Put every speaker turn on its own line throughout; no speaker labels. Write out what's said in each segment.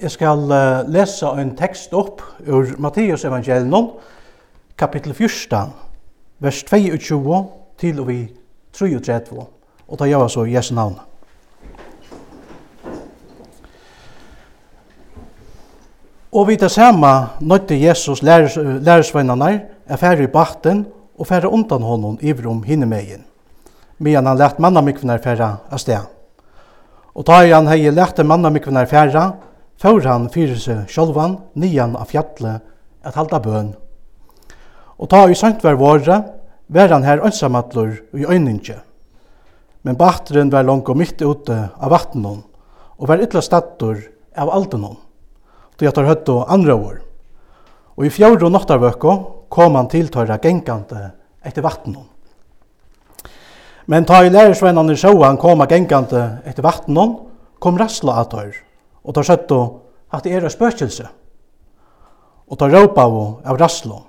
Jeg skal uh, lese en tekst opp ur Matteus evangelion, kapittel 14, vers 22 til og vi 33, og ta gjør så Jesu navn. Og vi det samme nødte Jesus læresvennerne er ferdig i bakten og ferdig undan honom iver om hinnemeien, medan han lett mannamikvinnar ferdig av sted. Og da han hei lett mannamikvinnar ferdig før han fyrir seg sjálvan nian av fjallet at halda bøn. Og ta i sønt var våre, var han her ønsamallur i øyninge. Men bahteren var langt og mitt ute av vattnen, og var ytla stattur av aldenon, då jeg tar høtt og andre år. Og i fjord og nottarvøkko kom han tiltøyra gengande etter vattnen. Men ta i lærersvennene sjåan koma gengande etter vattnen, kom rasla atøyr, og tar søttu at det er et spøkelse. Og tar råpa av rasslo.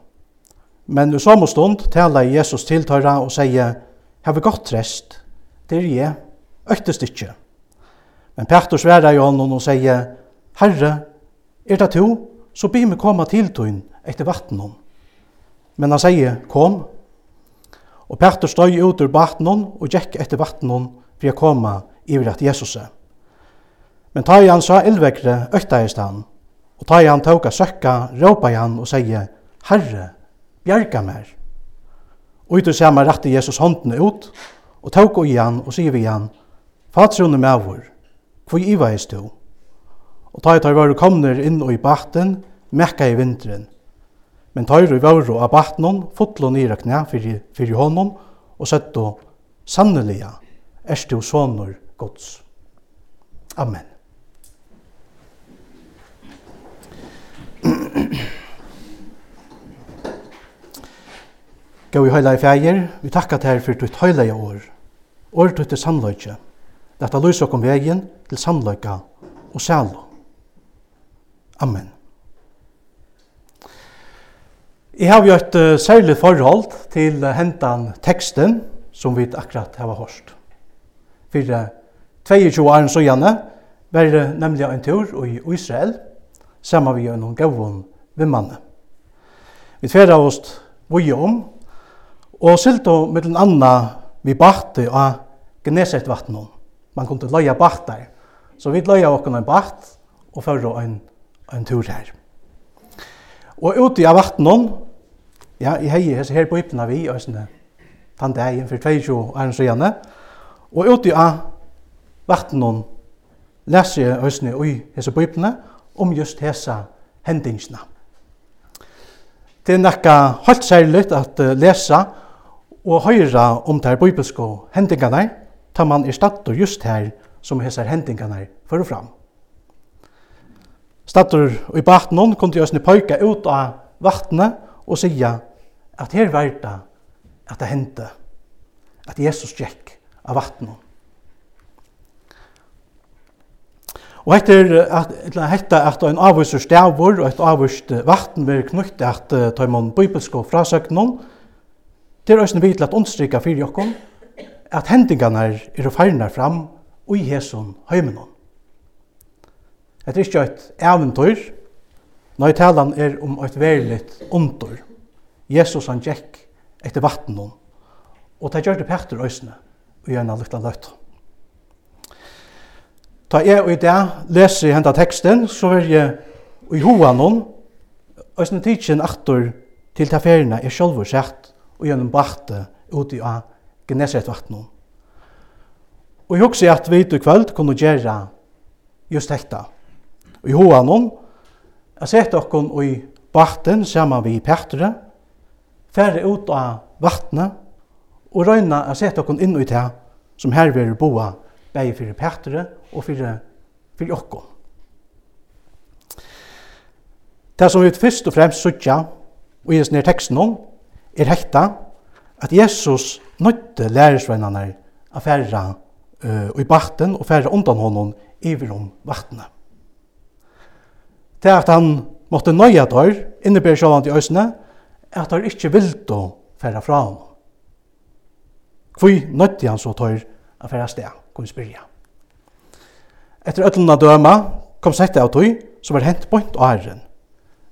Men i samme stund taler Jesus til tøyra og sier, «Har vi godt rest, Det er jeg, øktest ikke.» Men Petter sverar jo honom og sier, «Herre, er det to, så be meg komme til tøyn etter vattnet.» Men han sier, «Kom.» Og Petter støy ut ur vattnet og gikk etter vattnet for å komme i at Jesus er. Men ta i han sa illvekre øktaist han, og ta i han tåka søkka, råpa i han og seie, Herre, bjerga mer. Og ut og se meg rette Jesus håndene ut, og tåka i han og sier vi han, Fatrone med vår, hvor i eist du? Og ta i tar var komner inn og i baten, mekka i vinteren. Men ta i var og av baten, fotlo nira knæ fyrir, fyrir hånden, og sett du, sannelig, erst du sonur gods. Amen. Gå i høyla i fægir, vi takka til for ditt høyla i år. År ditt er sannløyke. Lata lys okkom vegin til sannløyka og sælo. Amen. Jeg har jo et uh, særlig forhold til uh, hentan teksten som vi akkurat har hørt. For uh, 22 år så gjerne var det nemlig en tur i Israel, saman vi gjennom gavun vi manne. Vi tverra oss vuje om, og silto mittlen anna vi bakte av Gneset vattnet. Man kunne leia bakter, så vi leia okken en bakt og førre en, en tur her. Og ute av vattnet, ja, i hei hese her på ypna vi, og sånne, tann dagen for 22 er en søgjane, og ute av vattnet, leser jeg høysene i hese på ypna, om just hesa hendingsna. Det er nekka helt særlig at lesa og høyra om de bibelske hendingene, tar man i stator just her som hesar hendingene fyrir fram. Stator i baten kunne til Øsne Pøyka ut av vattnet og sier at her var det at det hendte, at Jesus gikk av vattnet. Og etter at, hetta at ein avvisur stavur og eit avvist vatn ver knutt at ta man bibelsko frasøknon, det er òsne vi til fyrir jokkom, at hendingarna er færnar fram og i hesun heimenon. Et er ikkje eit eventyr, nei talan er om eit veriligt undur. Jesus han gikk etter vatnen, og det gjør det Petter òsne, og gjerne lukta løtton. Ta jeg og i dag leser jeg henta teksten, så vil jeg i hoa noen, og sånn tidsen aktor til ta feriene er sjolvur sett og gjennom bakte uti av Gneset vattnet. Og jeg husker at vi i kveld kunne gjøre just dette. Og i hoa noen, jeg ser dere i bakten sammen med Petre, færre ut av vattnet, og røyne jeg ser dere inn i det som her vil boa bæði fyrir Petre og fyrir, fyrir okko. Det som vi fyrst og fremst sutja og gis ned teksten om, er hekta at Jesus nøytte lærersvennerne a færra uh, i bakten og færra undan honom iver om vattnet. Det at han måtte nøya dør, innebærer sjåan til er at han ikkje vildt å færra fra honom. Hvor nøytte han så tør a færra steg? kunne spyrja. Etter ötlunda døma kom sett av tøy som var hent bort åren,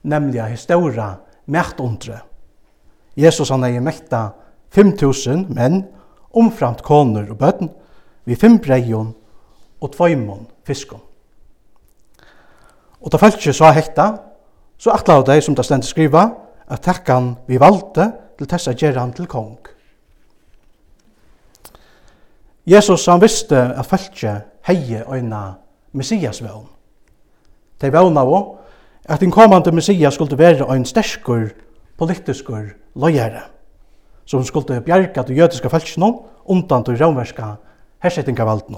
nemlig av historia mætundre. Jesus han er mekta 5.000 menn, omframt koner og bøtten, vi fem breion og tveimon fiskon. Og da fæltje sa hekta, så atla av dei som det stendt skriva, at takkan vi valde til tessa gjerran til kong. Jesus han visste at fæltje heie øyna Messias vevn. De vevna var at den kommande Messias skulle være ein sterskur politiskur løyere som skulle bjerga til jødiska fæltjen undan til romverska hersettingavalden.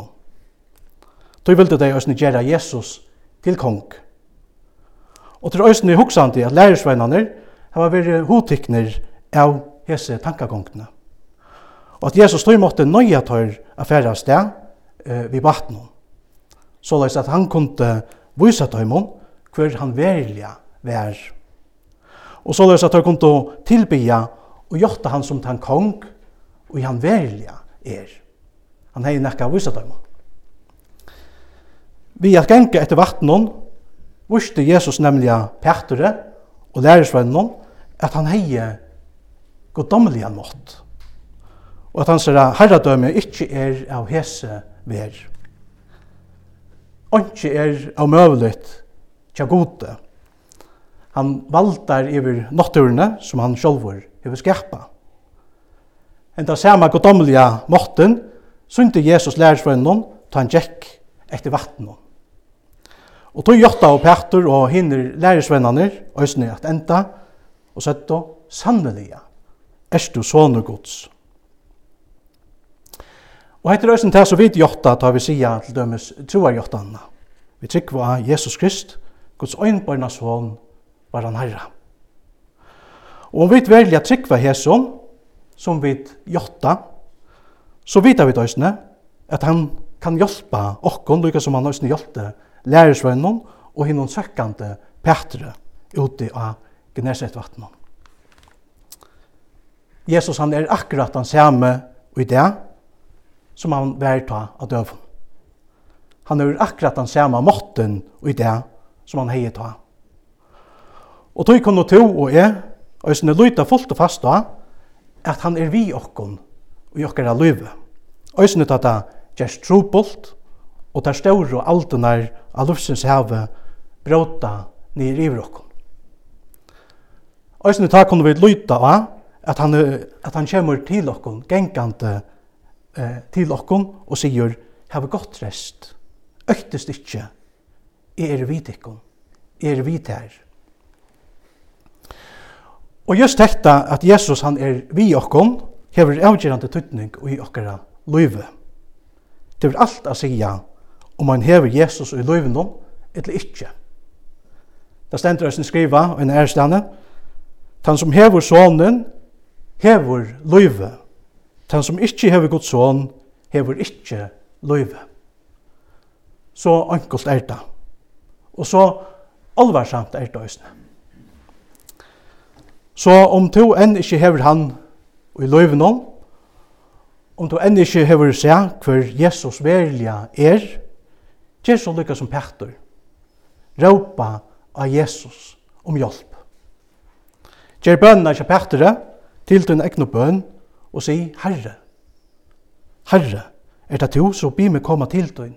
Tog vilde de òsne gjera Jesus til kong. Og til òsne huksandi at lærersveinane hava veri hotikner av hese tankagongene. Og at Jesus tog måtte nøye tør affæra sted eh, vid vattnet. Så løs at han kunne vise tøymon hver han velja vær. Og så løs at han kunne tilbya og gjøre han som han kong og han velja er. Han hei nekka vise tøymon. Vi at genka etter vattnet Vurste Jesus nemlig Petre og lærersvennen at han hei goddommelig mått og at hans herradømme ikkje er av hese ver. Onkje er av møvlet tja gode. Han valdar iver notturene som han sjolvor iver En da sama godomliga måtten synte Jesus lærersvennon ta han tjekk etter vattnet. Og tog Jotta og Petur og hinner lærersvennene og at enda og søtto sannelige. Erstu sonur Guds. Og hetta er til så so vit jotta tar vi sia til dømis trúar jottanna. Vi tryggva Jesus Krist, Guds øynbarna son, var han Herra. Og om vi velja tryggva Jesus, som vi jotta, så vita vi døysene at han kan hjelpa okkon, lukka som han døysene hjelpte lærersvennon og hinnon søkkande Petre ute av Gnesetvattnet. Jesus han er akkurat han samme i det, som han vær ta av døven. Han er akkurat den samme måten og i det som han heier ta. Og tog kunne to og jeg, og jeg lytte fullt og fast da, at han er vi okkon og i okkara løyve. Og jeg at det gjerst trobult, og der større aldenar av lufsens heve bråta nir i okkon. Og jeg kunne vi lytte av at han, at han kommer til okkon gengante eh, til okkon og sier, heve godt rest, øktest ikkje, jeg er vid ikkon, jeg er vid her. Og just dette at Jesus han er vi okkon, hever avgjørende tøtning i okkara løyve. Det vil alt a sige om man hever Jesus i løyven om, eller ikkje. Da stendur oss skriva, og en ærestane, han som hever sonen, hever løyve, Den som ikkje hever god son, hever ikkje løyve. Så enkelt er det. Og så alvarsamt er det òsne. Så om to enn ikkje hever han i løyve noen, om du enn ikkje hever seg hver Jesus verliga er, gjer så lykka som Petter. Råpa av Jesus om hjelp. Gjer bønna ikkje Petter til din egnu bønn, og si, Herre, Herre, er det du så bi meg komme til døgn?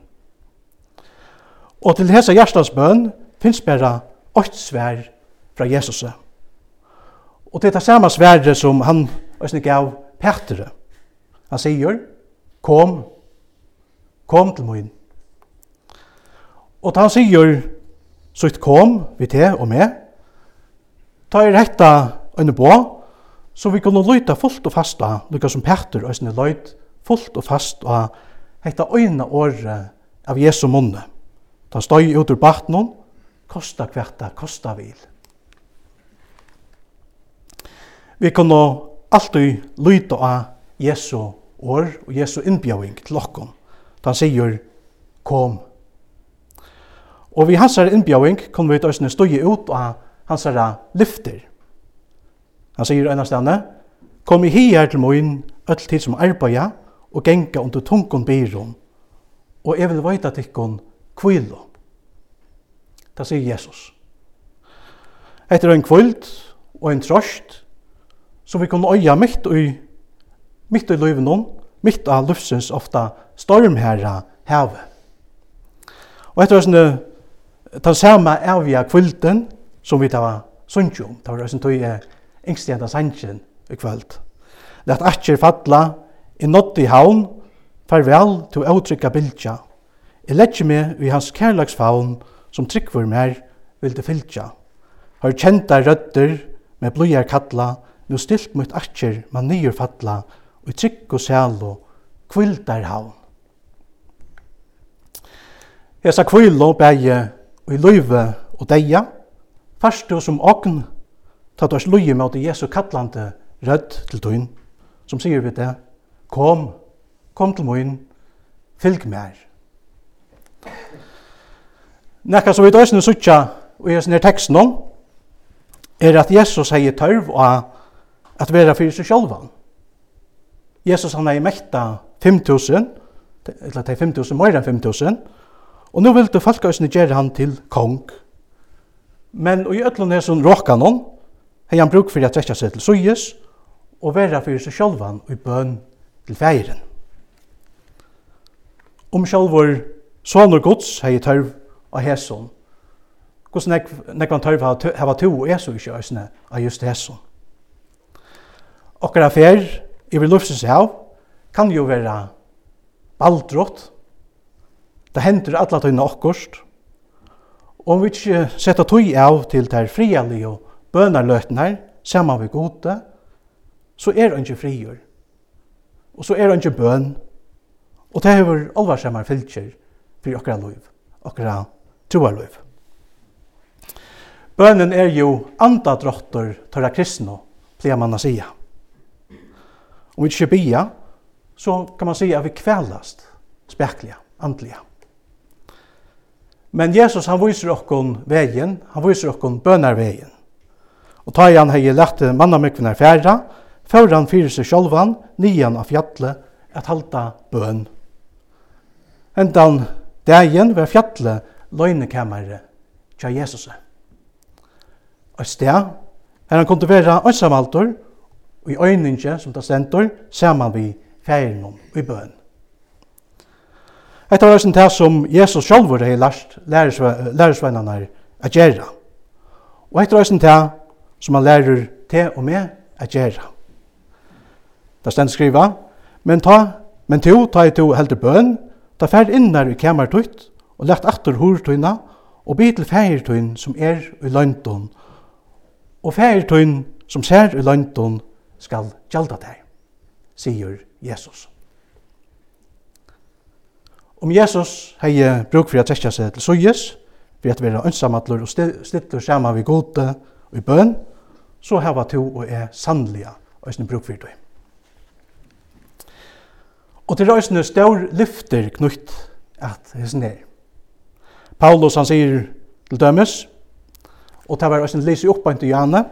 Og til hese hjertens bøn finnes bare åkt svær fra Jesus. Og det er det samme svære som han øsne gav Petre. Han sier, kom, kom til min. Og han sier, så kom vi til og med, ta i rekta øyne på, Så vi kunne løyta fullt og fast av, lukka som Petter og sinne løyt, fullt og fast av hekta øyna året av Jesu munne. Ta støy ut ur batnon, kosta kvarta, kosta vil. Vi kunne alltid løyta av Jesu år og Jesu innbjøving til okkom. Da han sier, kom. Og vi hans innbjøving kunne vi tøysene støye ut av hans lyfter. Han sier ennast henne, kom i hier til moin, öll tid som arbeida, og genga under tungun byrum, og jeg vil veita tikkun kvilo. Det sier Jesus. Etter en kvöld og en trost, som vi kunne øya mitt i, mitt i løyvenon, mitt av lufsens ofta stormherra heve. Og etter hessene, ta samme avia kvulten, som vi tar sunnkjum, ta var hessene tog yngstjenta sangen i kvöld. Lett atjer falla, i nått i haun, farvel til åtrykka bildja. Jeg letjer meg i hans kærlagsfaun, som tryggvur mer vil det fylltja. Har kjenta rødder, med blodjar kalla, nu stilt mot atjer man nyer falla, og i trygg og sælo, kvildar haun. Hesa kvilo bægje og i løyve og deia, fast du som ogn, Ta du ikke løye med Jesu kallande rødt til tøyn, som sier vi det, kom, kom til møyen, fylg mer. Nekka som vi døysene suttja og i denne teksten om, er at Jesus hei tørv og at vera fyrir seg sjálvan. Jesus han hei mekta 5.000, eller til 5.000, mer enn 5.000, og nå vil du falka hans gjøre han til kong. Men og i ötlun er sånn råkan hon, hei han bruk fyrir at trekja seg til sujes og vera fyrir seg sjálvan og i bøn til feiren. Om sjálvor sonur gods hei tørv av hesson, hos nek, nekvan tørv hava to og esu ikkje æsne av just hesson. Okkara affær, i vil lufsins hav, kan jo vera baldrott, det hender alla tøyna okkurst, og om vi ikkje setta tøy av til ter frialig og bønarløtnar, saman vi gode, så er han ikke frigjør. Og så er han ikke bøn. Og det hever alvarsamar fylkjer for okra liv, okra troarliv. Bønnen er jo andadrottor tørra kristne, pleier man å sige. Om vi ikke bia, så kan man säga at vi kvelast spekliga, andliga. Men Jesus han viser okkon vegin, han viser okkon bønarvegin. Og ta i han hei lett mannamikvinar færa, før han fyrir seg sjolvan, nian av fjallet, at halda bøn. Endan dagen var fjallet løgnekammeret tja Jesus. Og sted, her han kunne være ønsamaltor, og i øyninge, som det stentor, saman vi færen om i bøn. Etter var det som Jesus sjolvor hei lært er at gjerra. Og etter var det som han lærer te og med at gjøre. Da stend skriva, men ta, men to, ta i to heldur bøn, ta ferd innar i kamer tøyt, og lagt atter hortøyna, og by til feirtøyn som er i løyntun, og feirtøyn som ser i løyntun skal gjelda deg, sier Jesus. Om Jesus hei bruk for å trekja seg til søyes, for at være ønsamatler og stiller sammen vi gode og i bøn, så hava to og er sannliga øysene bruk for det. Og til røysene stør lyfter knutt at hessen er. Paulus han sier til dømes, og det var øysene lise opp til Janne,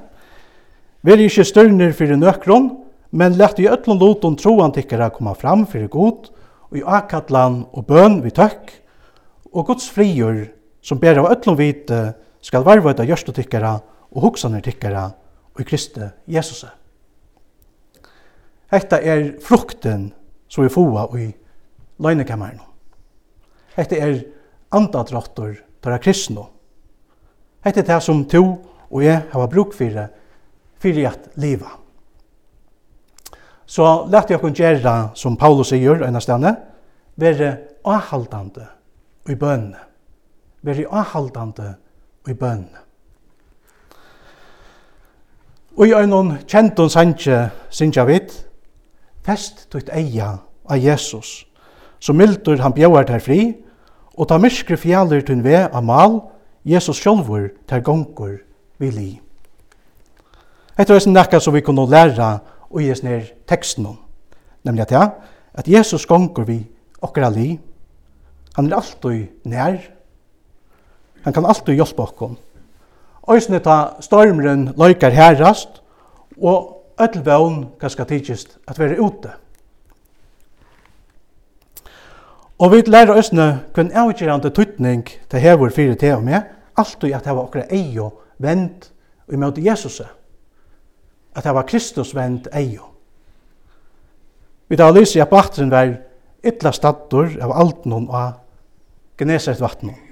Vi er ikke størner for nøkron, men lett i øtlån loton troan tikkara komme fram for god, og i akatlan og bøn vi tøkk, og Guds frigjør som ber av øtlån vite skal varva etter gjørstotikkara og hoksaner tikkara og i Kristi Jesus. Hetta er frukten som vi fåa i løgnekammeren. Hetta er andadrottor tara kristno. Hetta er det som to og jeg har bruk for fyrir at liva. Så lett jeg kunne gjøre, som Paulus sier, enn av stedet, være avhaldande i bønne. Være avhaldande i bønne. Og i øynun kjentun sanje sinja vit, fest tutt eia av Jesus, så mildur han bjauar ter fri, og ta myskre fjallir tunn ve av mal, Jesus sjolvur ter gongur vi li. Etter er nekka som vi kunne læra og gjes ner teksten om, nemlig at ja, at Jesus gongur vi okra li, han er alltid nær, han kan alltid hjelpa okkom, Øysene ta stormren løykar herrast, og öll vøvn kanskje tidsist at være ute. Og vi lærer Øysene hvem avgjørende tøytning til hever fire til og med, alt i at var okra eio vend og imøte Jesus. At heva Kristus vend eio. Vi tar lyse i at bakteren var ytla stattor av alt noen av Gneset vattnet.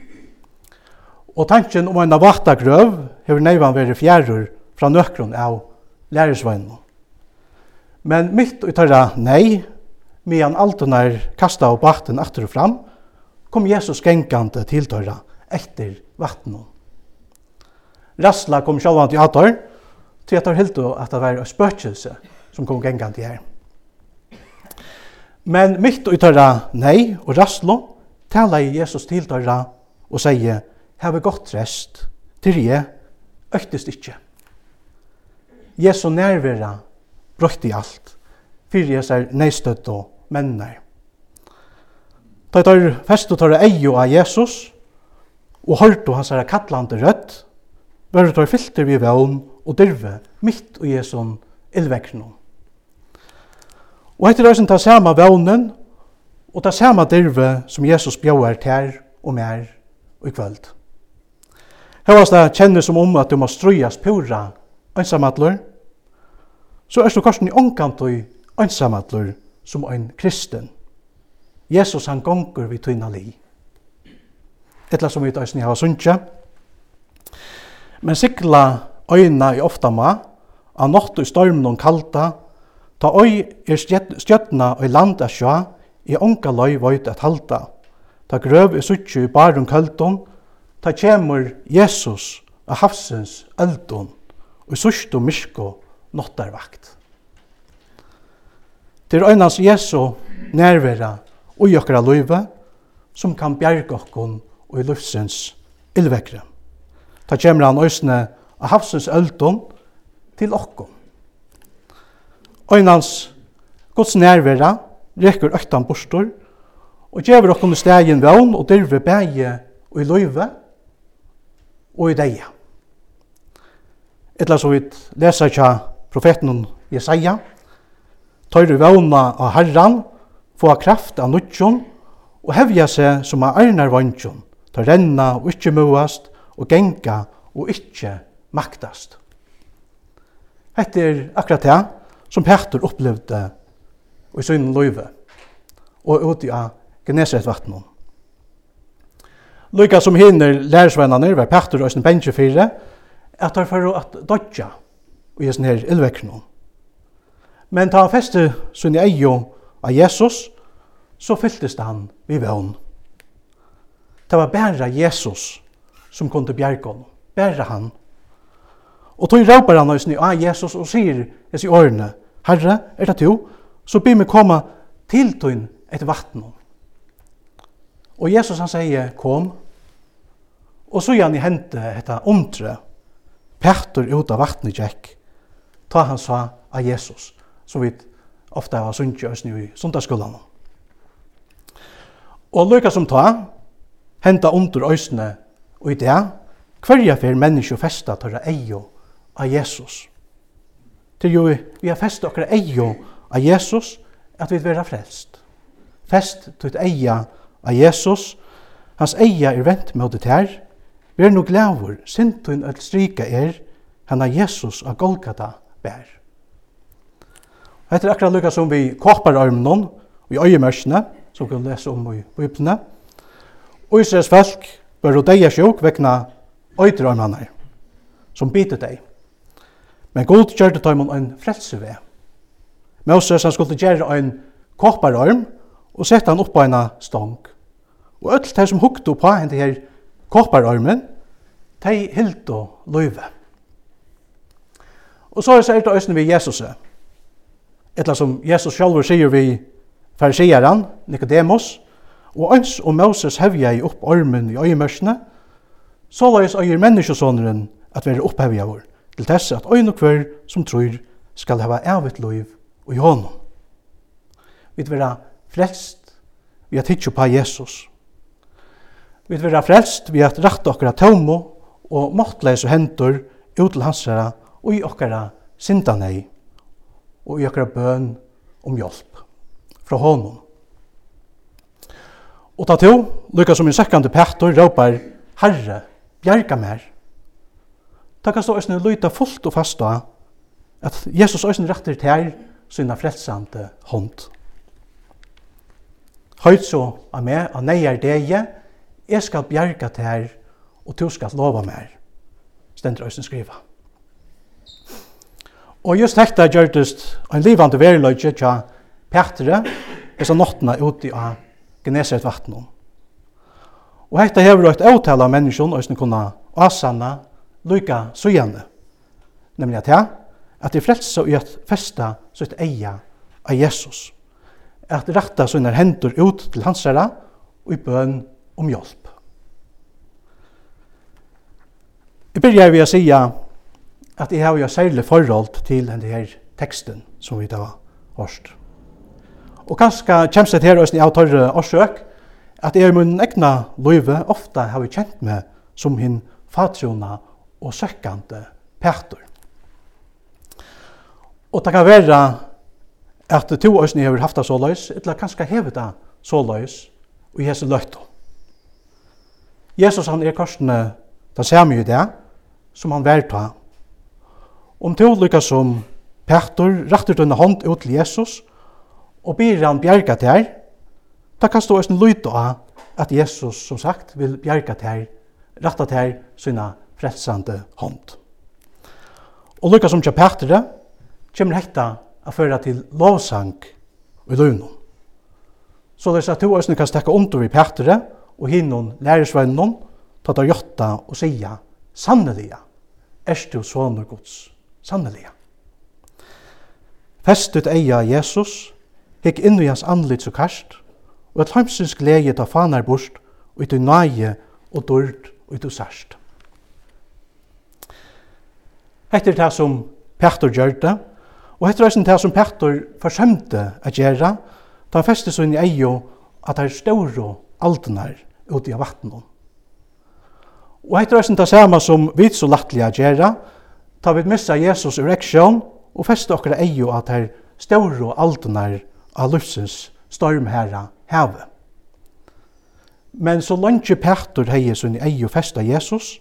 Og tanken om en vattagrøv hever neivan vært fjerrur fra nøkron av lærersveinen. Men mitt og tørra nei, medan altunar kasta av batten atter og fram, kom Jesus genkante til tørra etter vattnet. Rassla kom sjálvan til ator, til at han hildu at det var spøkelse som kom genkante her. Men mitt og tørra nei og rasslo, tala Jesus til tørra og sier, heve godt rest, til jeg øktist ikkje. Jesu nærvera brøkti alt, fyrir jeg ser neistøtt og mennar. Da tar festu tar eio av Jesus, og hørtu hans er kallande rødt, verður tar filter vi vevn og dyrve mitt og Jesu illveknum. Og etter røysen ta sama vevnen og ta sama dyrve som Jesus bjauer ter og mer og i kvöld. Hevast det kjenner som om at du må strøyas pura ønsamadler, så er du korsen i omkant og ønsamadler som en kristen. Jesus han gonger vi tøyna li. Etla som vi tøysen i hava sunnja. Men sikla øyna i ofta ma, a nott i stormen og kalta, ta øy er stjøtna og landa sjå, i onka løy vøyt at halta. Ta grøv i suttju i barum kølton, ta kjemur Jesus av havsens eldon og i sørst og mysko nottarvakt. Det er øynans Jesu nærvera og i okra løyve som kan bjerga okkon og i løfsens ildvekre. Ta kjemur han øysne av havsens eldon til okkon. Øynans gods nærvera rekur øktan bostor og gjevur okkon i stegin vevn og dyrve bæge og i løyve og i deg. Etla så vidt lesa kja profeten Jesaja, tøyru vevna av herran, få kraft av nudjon, og hevja seg som av ærnar vantjon, ta renna og ikkje muast, og genga og ikkje maktast. Hette er akkurat det som Petter opplevde i sin løyve, og ut av Genesaret vattnet. Lika som hinner lærersvennerne, var Petter og sin bensje fire, at de får at dodja og gjør sånne her ildvekkene. Men ta han feste sin eio av Jesus, så fylltes han vi vevn. Det var bare Jesus som kom til bjergånd. Bare han. Og tog råper han høysene av Jesus og sier i årene, Herre, er det to? Så byr meg komme til tog et vattnet. Og Jesus han sier, kom, Og så gjerne hente dette omtre, Petter ut av vattnet gikk, ta han sa av Jesus, som vi ofte har sunnkje oss nu i sundagsskolen. Og lykka som ta, henta under øysene, og i det, hverja fer menneske festa tørre eio av Jesus. Til jo vi har festa okra eio av Jesus, at vi vera frelst. Fest tutt eia av Jesus, hans eia er vent med det her, Vær nu glævur, sintun öll strika er, hana Jesus av Golgata bær. Hetta er akkurat lukka som vi koppar armnon, og i øyemørsene, som vi kan lese om i Bibelene, og Israels folk var og deia sjuk vekna øyterarmene, som biter deg. Men god kjørte tøymon en frelsevei. Moses han skulle gjøre en koppararm og sette han opp på en stong. Og öll det som hukte på henne her koppararmen, de hilt og løyve. Og så er det det øyne vi Jesus. Etla som Jesus selv sier vi fariseren, Nikodemus, og øns og Moses hevja i opp armen i øyemørsene, så løys øyer menneskesåneren at være opphevja vår, til tess at øyn og hver som tror skal heva evigt løyv og i hånden. Vi vera frelst vi at hitjo på Jesus. Vi vera frelst vi at rakt okkara tomo og måttleis og hendur ut til hans herra og i okkara sindanei og i okkara bøn om hjelp fra honom. Og ta til, lukka som en sekkande Petter, råpar, Herre, bjerga mer. Ta kan stå òsne luta fullt og fasta at Jesus òsne rettir til sinna frelsande hånd. Høyt så av meg, av neier deg, jeg skal bjerga til og du skal lova mer. Stendur Øystein skriva. Og just hekta gjørtust en livande veriløyke tja Petre, dessa nottena uti av gneset vattnum. Og hekta hever eit avtala av menneskjon, Øystein kunna asanna, lyka sujane, Nemlig at ja, at de frelsa i at festa sitt eia av Jesus. At ratta sine hendur ut til hans herra og i bøn om hjelp. Jeg begynner ved å si at jeg har jo særlig forhold til denne her teksten som vi da hørst. Og kanskje kommer det her og jeg tar årsøk at jeg i min egna løyve ofte har vi kjent med som hinn fatrona og søkkande Peter. Og det kan være at to øsne har haft det så løys, eller kanskje hevet det så løys, og Jesus løyto. Jesus han er korsene Det ser vi jo det, som han vær ta. Om to lykka som Petor rakter denne hånd ut til Jesus, og byr han bjerga til her, da kan stå en lyd av at Jesus, som sagt, vil bjerga til her, rakta til her sina frelsande hånd. Og lykka som til Petor, kommer hekta a føra til lovsang i løgnon. Så det er at to æsne kan stekka under i Petre og hinnon lærersvennon ta ta jotta og sia sanneliga, erst du sonur Guds, sanneliga. festut eia Jesus, hikk inn i hans anlits og kast, og at heimsins glede ta fanar bort, og ut i nage og dord og ut i sørst. Hette er det som Petter gjør det, og hettir er det som Petter forsømte å gjøre, da han festet seg inn i eio at det er større aldenar ute i vattnet. Og hetta er det samme som vi så lattliga gjera, ta vi missa Jesus ur eksjon og festa okkara eio at her ståre og aldenar av lufsens stormherra heve. Men så langt Petur heie sin eio festa Jesus,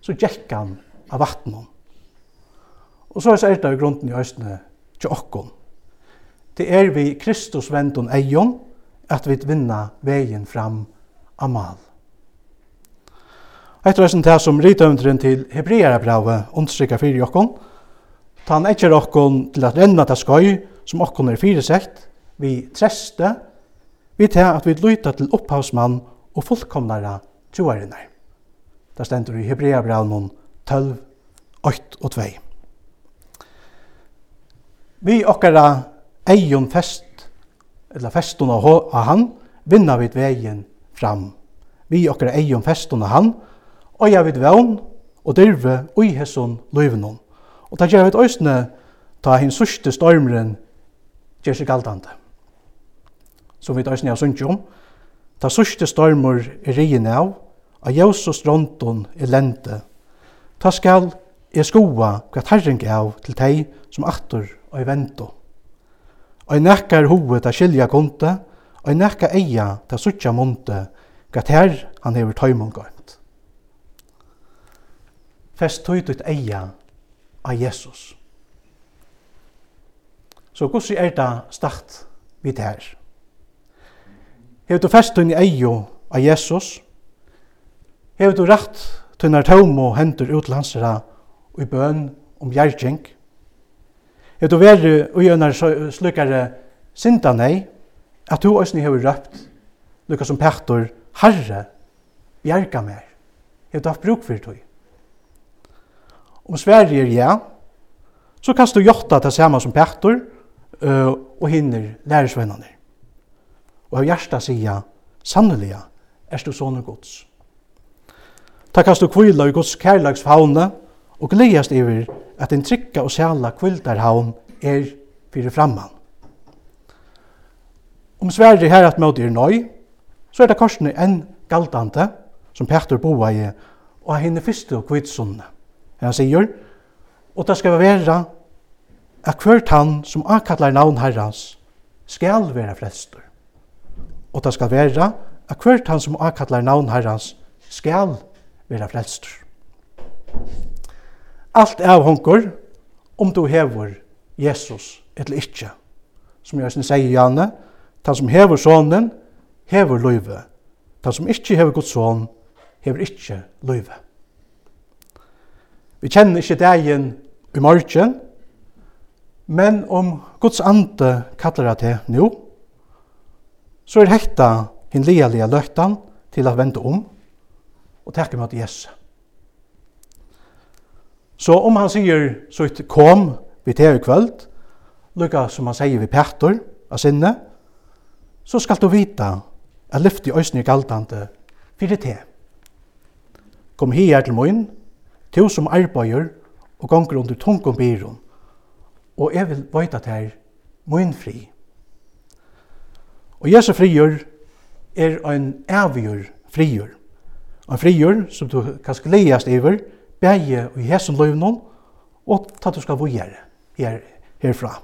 så gikk han av vattnet. Og så er det i grunden i østene til okkon. Det er vi Kristus vendun eion at vi vinna vegin fram amal. Etter er det som ritaundren til Hebrearabravet understrykker fyrir jokkon, han etter okkon til at renna ta skøy, som okkon er fyrisekt, vi treste, vi til at vi lyta til opphavsmann og fullkomnare tjoarinnar. Det stendur i Hebrearabravet 12, 8 og 2. Vi okkara eion fest, eller festun av han, vinna vid vegin fram. Vi okkara eion festun av han, og jeg vet vevn og dyrve og i hesson løyvenon. Og det gjør vi et øysene ta hinn sørste stormren gjør seg galdande. Som vi øysene har sundt om, ta sørste stormer er rien av, av jævs og stronton er lente. Ta skal er skoa hva tarring av til teg som aktor og i vento. Og i nekkar hoved ta skilja konte, og i nekkar eia ta sørtja monte, hva her han hever tøymongar. Fest tøyt ut eia av Jesus. Så gos er det start vid her. Hever du fest tøyt eia av Jesus, hever du rett tøynar tøym og hendur utlandsera og i bøn om gjergjeng, Er du veri ugjønnar slukare synda nei, at du òsni hefur røpt, lukka som Petor, Herre, bjerga mer. Er du haft bruk fyrir tog? Om Sverige er ja, så kan du gjøre det samme som Petter uh, og hinner læresvennene. Og av hjertet sier, sannelig, er du sånne gods. Ta kan du kvila i gods kærlagsfavne og gledast iver at en trykka og sjala kvildarhavn er fyrir framman. Om Sverige her at møte er nøy, så er det korsene enn galdante som Petter boa i og henne fyrste og kvitsunne han sier, og det skal være at hvert han som akkallar navn herrans skal være frelstur. Og det skal være at hvert han som akkallar navn herrans skal være frelstur. Alt er honkur om du hever Jesus eller ikkje. Som jeg sier i Janne, han som hever sonen, hever løyve. Han som ikkje hever Guds son, hever ikkje løyve. Vi kjenner ikke dagen i morgen, men om Guds ande kallar det til nå, så er hekta hin lealige løgtan til å vende om og takke mot Jesus. Så om han sier så ut kom vi til i kvöld, lukka som han sier vi Petter av sinne, så skal du vita at lyfti òsne øysnig galdande fyrir te. Kom hier til moin, to som arbeider og gonger under tungum byrån, og jeg vil veita til min fri. Og Jesu frigjør er ein avgjør frigjør. Ein frigjør som du kan skleiast iver, bæge og i hesson løvnån, og ta du skal vågjere her, herfra.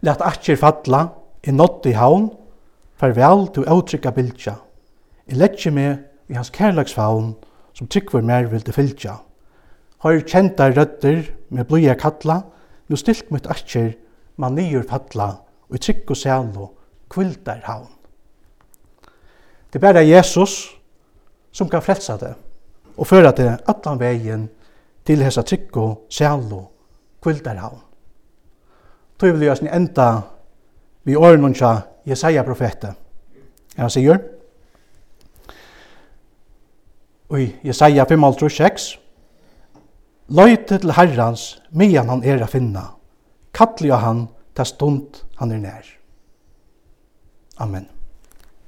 Læt atjer fatla, i nått i haun, farvel til å utrykka bildja. I letje med i hans kærlagsfaun, som tryggver mer vil det fylltja. Har kjenta rødder med blodja kalla, nu stilt mitt atjer man nyur falla, og i trygg og sælo, kvildar haun. Det er bare Jesus som kan frelsa det, og føra det allan vegin til hessa trygg og sælo, kvildar haun. Tøy vil jeg enda vi åren unnsja Jesaja profetet. Han sier, i Jesaja 5:6. Løyte til Herrans, mian han er a finna. Kattelig av han, ta stund han er nær. Amen.